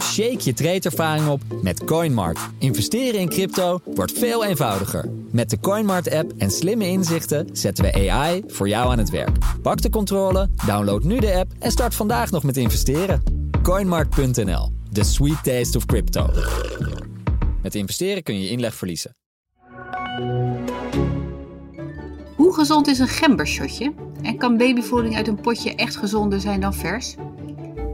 Shake je tradeervaring op met CoinMart. Investeren in crypto wordt veel eenvoudiger. Met de CoinMart-app en slimme inzichten zetten we AI voor jou aan het werk. Pak de controle, download nu de app en start vandaag nog met investeren. CoinMart.nl, the sweet taste of crypto. Met investeren kun je inleg verliezen. Hoe gezond is een gembershotje? En kan babyvoeding uit een potje echt gezonder zijn dan vers?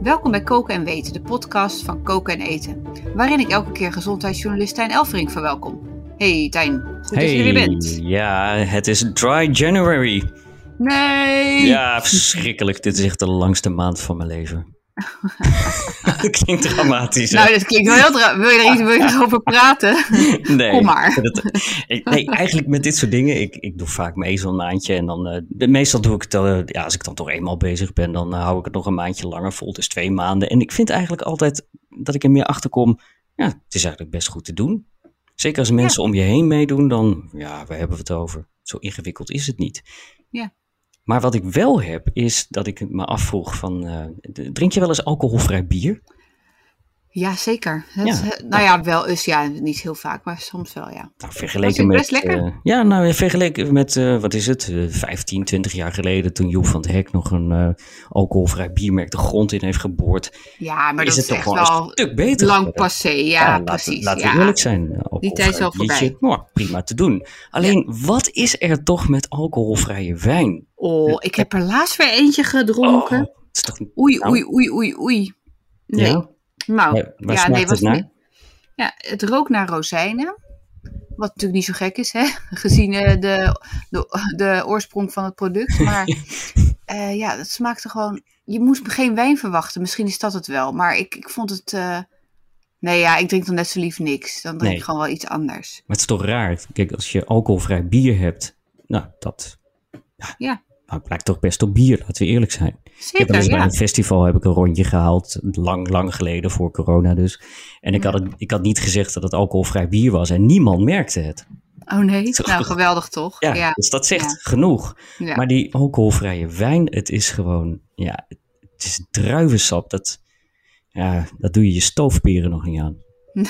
Welkom bij Koken en Weten, de podcast van Koken en Eten. Waarin ik elke keer gezondheidsjournalist Tijn Elfering verwelkom. Hey Tijn, goed dat je er weer bent. Ja, het is Dry January. Nee! Ja, verschrikkelijk. Dit is echt de langste maand van mijn leven. dat klinkt dramatisch. hè? Nou, dat klinkt wel heel dra- Wil je er iets wil je erover praten? nee, kom maar. Dat- ik- nee, eigenlijk met dit soort dingen, ik, ik doe vaak mee zo'n maandje. En dan, eh, meestal doe ik het, eh, ja, als ik dan toch eenmaal bezig ben, dan eh, hou ik het nog een maandje langer vol. Dus twee maanden. En ik vind eigenlijk altijd dat ik er meer achter kom. Ja, het is eigenlijk best goed te doen. Zeker als mensen om je heen meedoen, dan, ja, waar hebben we het over? Zo ingewikkeld is het niet. Ja. Maar wat ik wel heb, is dat ik me afvroeg van, eh, drink je wel eens alcoholvrij bier? Ja, zeker. Dat, Ja. eh, nou ja, wel eens ja, niet heel vaak, maar soms wel ja. Nou, vergeleken met. best lekker? eh, ja, nou, vergeleken met, wat is het, eh, 15, 20 jaar geleden, toen Joep van het Hek nog een alcoholvrij biermerk de grond in heeft geboord. Ja, maar is dat het is toch echt gewoon een wel stuk beter. lang geworden. passé. Ja, precies. Laten ja. we eerlijk zijn. alcoholvrij tijd is wel biertje, voorbij. nou, prima te doen. Alleen, wat is er toch met alcoholvrije wijn? Oh, ik heb er laatst weer eentje gedronken. Oh, het is toch, Oei, nou, oei, oei, oei, oei. Nee. Ja? Nou, waar ja, nee, het was naar? niet- Ja, het rook naar rozijnen. Wat natuurlijk niet zo gek is, hè? gezien eh, de, de, de oorsprong van het product. Maar eh, ja, het smaakte gewoon. Je moest geen wijn verwachten. Misschien is dat het wel. Maar ik, ik vond het. eh, Nee, ja, ik drink dan net zo lief niks. Dan drink Nee. ik gewoon wel iets anders. Maar het is toch raar? Kijk, als je alcoholvrij bier hebt, nou, dat Ja, nou, het lijkt toch best op bier, laten we eerlijk zijn. Ik heb zeker. bij een festival heb ik een rondje gehaald, lang, lang geleden voor corona dus. En ik, had het, ik had niet gezegd dat het alcoholvrij bier was en niemand merkte het. Oh nee, Zo. nou geweldig toch? Ja, ja. dus dat zegt Ja. genoeg. Maar die alcoholvrije wijn, het is gewoon, ja, het is druivensap. Dat, ja, dat doe je je stoofperen nog niet aan.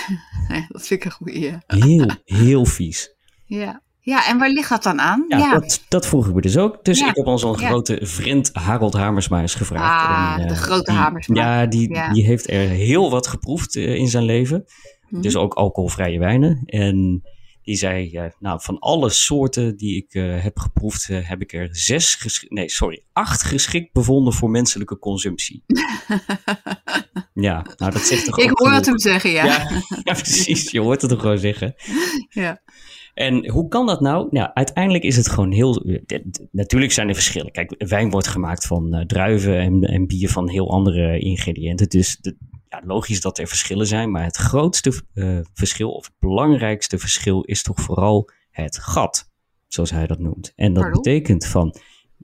Nee, dat vind ik een goeie. Heel, heel vies. Ja. Ja, en waar ligt dat dan aan? Ja, Dat, dat vroegen we dus ook. Dus Ja. ik heb onze Ja. grote vriend Harold Hamersma eens gevraagd. Ah, En, de eh, grote die- Hamersma. Ja, die, die heeft er heel wat geproefd eh, in zijn leven. Mhm. Dus ook alcoholvrije wijnen. En die zei, ja, nou, van alle soorten die ik eh, heb geproefd, eh, heb ik er zes, nee, sorry, acht geschikt bevonden voor menselijke consumptie. ja, nou, dat zegt toch ik ook hoor het hem zeggen, ja. Ja, ja, precies. Je hoort het toch gewoon zeggen. Ja. En hoe kan dat nou? Nou, uiteindelijk is het gewoon heel. d- Natuurlijk zijn er verschillen. Kijk, wijn wordt gemaakt van eh, druiven en, en bier van heel andere ingrediënten. Dus de, ja, logisch dat er verschillen zijn. Maar het grootste eh, verschil, of het belangrijkste verschil, is toch vooral het gat. Zoals hij dat noemt. En dat Pardon? betekent van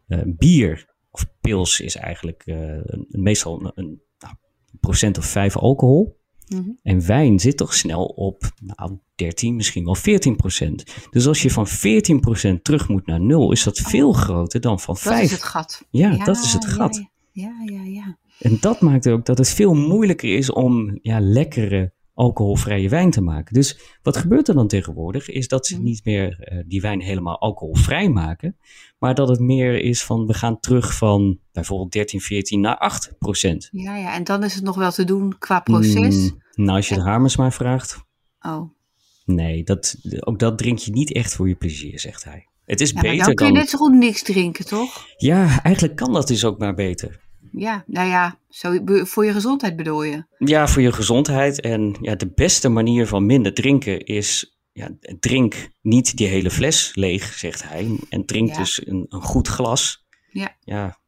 eh, bier, of pils is eigenlijk eh, meestal een, een nou, procent of vijf alcohol. Mhm. En wijn zit toch snel op nou, 13, misschien wel 14 procent. Dus als je van 14 procent terug moet naar nul, is dat veel groter dan van Oh. Dat 5. is het gat. Ja, dat is het gat. Ja, ja, ja. ja. En dat maakt ook dat het veel moeilijker is om ja, lekkere alcoholvrije wijn te maken. Dus wat gebeurt er dan tegenwoordig, is dat ze Mhm. niet meer eh, die wijn helemaal alcoholvrij maken, maar dat het meer is van we gaan terug van bijvoorbeeld 13, 14 naar 8 procent. Ja, ja. En dan is het nog wel te doen qua proces. Mm, nou, als je de Hamersma vraagt, Oh. Nee, dat, ook dat drink je niet echt voor je plezier, zegt hij. Het is Ja, maar beter dan kun je net zo goed niks drinken, toch? Ja, eigenlijk kan dat dus ook maar beter. Ja, nou ja, zo, voor je gezondheid bedoel je. Ja, voor je gezondheid. En ja, de beste manier van minder drinken is... Ja, drink niet die hele fles leeg, zegt hij. En drink Ja. dus een, een goed glas. Ja. Ja,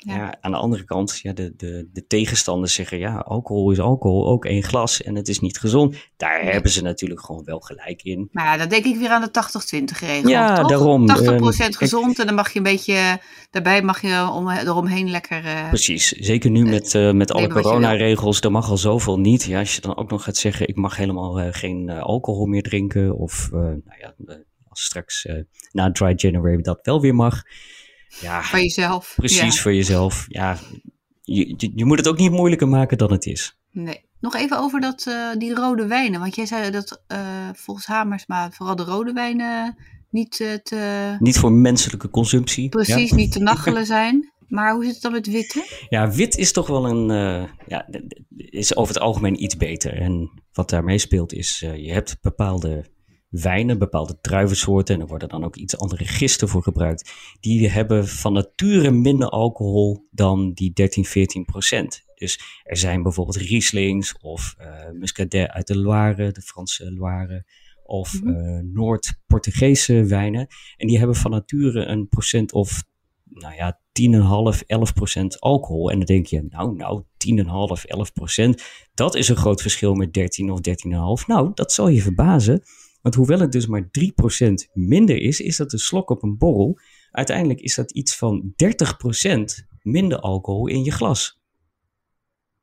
Ja. ja. aan de andere kant, ja, de, de, de tegenstanders zeggen... Ja, alcohol is alcohol, ook één glas en het is niet gezond. Daar hebben ze natuurlijk gewoon wel gelijk in. Maar ja, dan denk ik weer aan de 80-20 regel. Ja, toch? daarom, 80% ehm, kijk- gezond en dan mag je een beetje, daarbij mag je om, eromheen lekker. eh, Precies, zeker nu met, eh, met alle wat je coronaregels, er mag al zoveel niet. Ja, als je dan ook nog gaat zeggen, ik mag helemaal eh, geen eh, alcohol meer drinken. Of, eh, nou ja, eh, als straks eh, na Dry January dat wel weer mag. Ja, van jezelf. precies Ja. voor jezelf. Ja, je, je, je moet het ook niet moeilijker maken dan het is. Nee, nog even over dat, eh, die rode wijnen. Want jij zei dat uh, volgens Hamersma vooral de rode wijnen niet uh, te... Niet voor menselijke consumptie. Precies, niet te nachelen zijn. Maar hoe zit het dan met witte? Ja, wit is toch wel een... ja, is over het algemeen iets beter. En wat daarmee speelt is, je hebt bepaalde wijnen, bepaalde druivensoorten, en er worden dan ook iets andere gisten voor gebruikt, die hebben van nature minder alcohol dan die 13, 14 procent. Dus er zijn bijvoorbeeld Rieslings of uh, Muscadet uit de Loire, de Franse Loire, of mm -hmm. Noord-Portugese wijnen. En die hebben van nature een procent of, nou ja, 10,5, 11 procent alcohol. En dan denk je, nou, nou, 10,5, 11 procent, dat is een groot verschil met 13 of 13,5. Nou, dat zal je verbazen. Want hoewel het dus maar 3% minder is, is dat een slok op een borrel. Uiteindelijk is dat iets van 30% minder alcohol in je glas.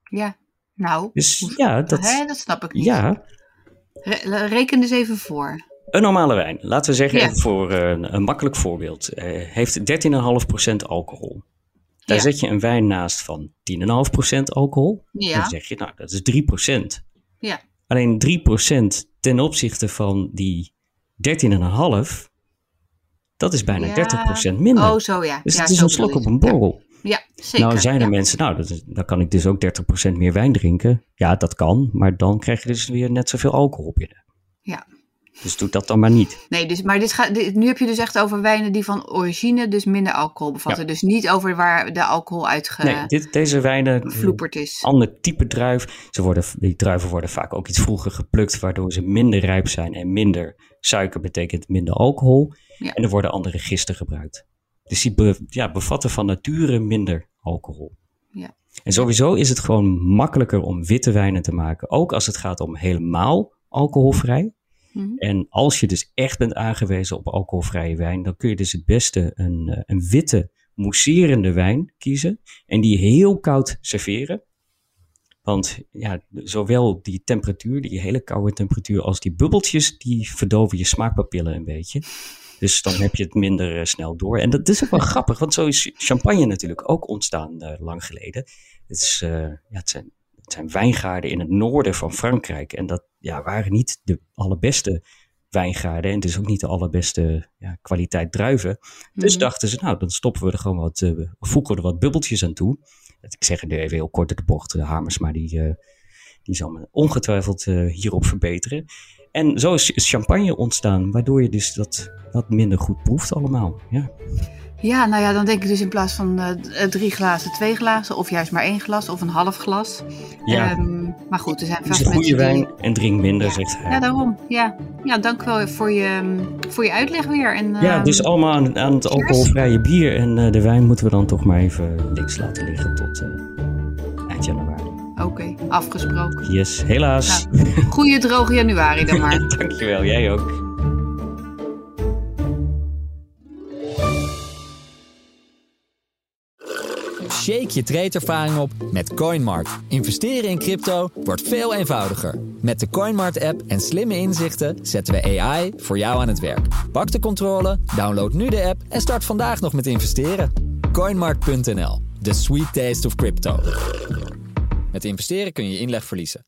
Ja, nou. Dus ja, dat, hè, dat snap ik niet. Ja. Re reken dus even voor. Een normale wijn, laten we zeggen, ja. voor een, een, makkelijk voorbeeld, uh, heeft 13,5% alcohol. Daar ja. zet je een wijn naast van 10,5% alcohol. Ja. Dan zeg je, nou, dat is 3%. Ja. Alleen 3% ten opzichte van die 13,5, dat is bijna ja. 30% minder. Oh, zo ja. Dus ja, het is een slok op een borrel. Ja, zeker. Nou zijn er mensen, nou, dat is, dan kan ik dus ook 30% meer wijn drinken. Ja, dat kan, maar dan krijg je dus weer net zoveel alcohol binnen. Ja. Dus doe dat dan maar niet. Nee, dus, maar dit gaat, dit, nu heb je dus echt over wijnen die van origine dus minder alcohol bevatten. Ja. Dus niet over waar de alcohol uit Nee, dit, deze wijnen, vloeperd is. ander type druif. Ze worden, die druiven worden vaak ook iets vroeger geplukt, waardoor ze minder rijp zijn. En minder suiker betekent minder alcohol. Ja. En er worden andere gisten gebruikt. Dus die be, ja, bevatten van nature minder alcohol. Ja. En sowieso is het gewoon makkelijker om witte wijnen te maken. Ook als het gaat om helemaal alcoholvrij. Mhm. En als je dus echt bent aangewezen op alcoholvrije wijn, dan kun je dus het beste een, uh, een witte, mousserende wijn kiezen. En die heel koud serveren. Want ja, zowel die temperatuur, die hele koude temperatuur, als die bubbeltjes, die verdoven je smaakpapillen een beetje. Dus dan heb je het minder uh, snel door. En dat is ook wel grappig, want zo is champagne natuurlijk ook ontstaan uh, lang geleden. Het, is, uh, ja, het, zijn, het zijn wijngaarden in het noorden van Frankrijk. En dat ja, waren niet de allerbeste wijngaarden. En dus ook niet de allerbeste ja, kwaliteit druiven. Dus Mhm. dachten ze, nou, dan stoppen we er gewoon wat, uh, voegen er wat bubbeltjes aan toe. Ik zeg het nu even heel kort uit de bocht. De Hamers, maar die, uh, die zal me ongetwijfeld uh, hierop verbeteren. En zo is champagne ontstaan, waardoor je dus dat wat minder goed proeft allemaal. Ja. Ja, nou ja, dan denk ik dus in plaats van drie glazen, twee glazen. Of juist maar één glas of een half glas. Ja. Um, maar goed, er zijn vast een goede mensen wijn en drink minder, Ja. zegt hij. Ja, daarom. Ja, ja dank wel voor je, voor je uitleg weer. En, Ja, ehm, dus allemaal aan, aan het alcoholvrije bier. En uh, de wijn moeten we dan toch maar even links laten liggen tot uh, eind januari. Oké, okay, afgesproken. Yes, helaas. Nou, goeie droge januari dan maar. Dankjewel, jij ook. Shake je tradeervaring op met CoinMart. Investeren in crypto wordt veel eenvoudiger. Met de CoinMart-app en slimme inzichten zetten we AI voor jou aan het werk. Pak de controle, download nu de app en start vandaag nog met investeren. CoinMart.nl, the sweet taste of crypto. Met investeren kun je inleg verliezen.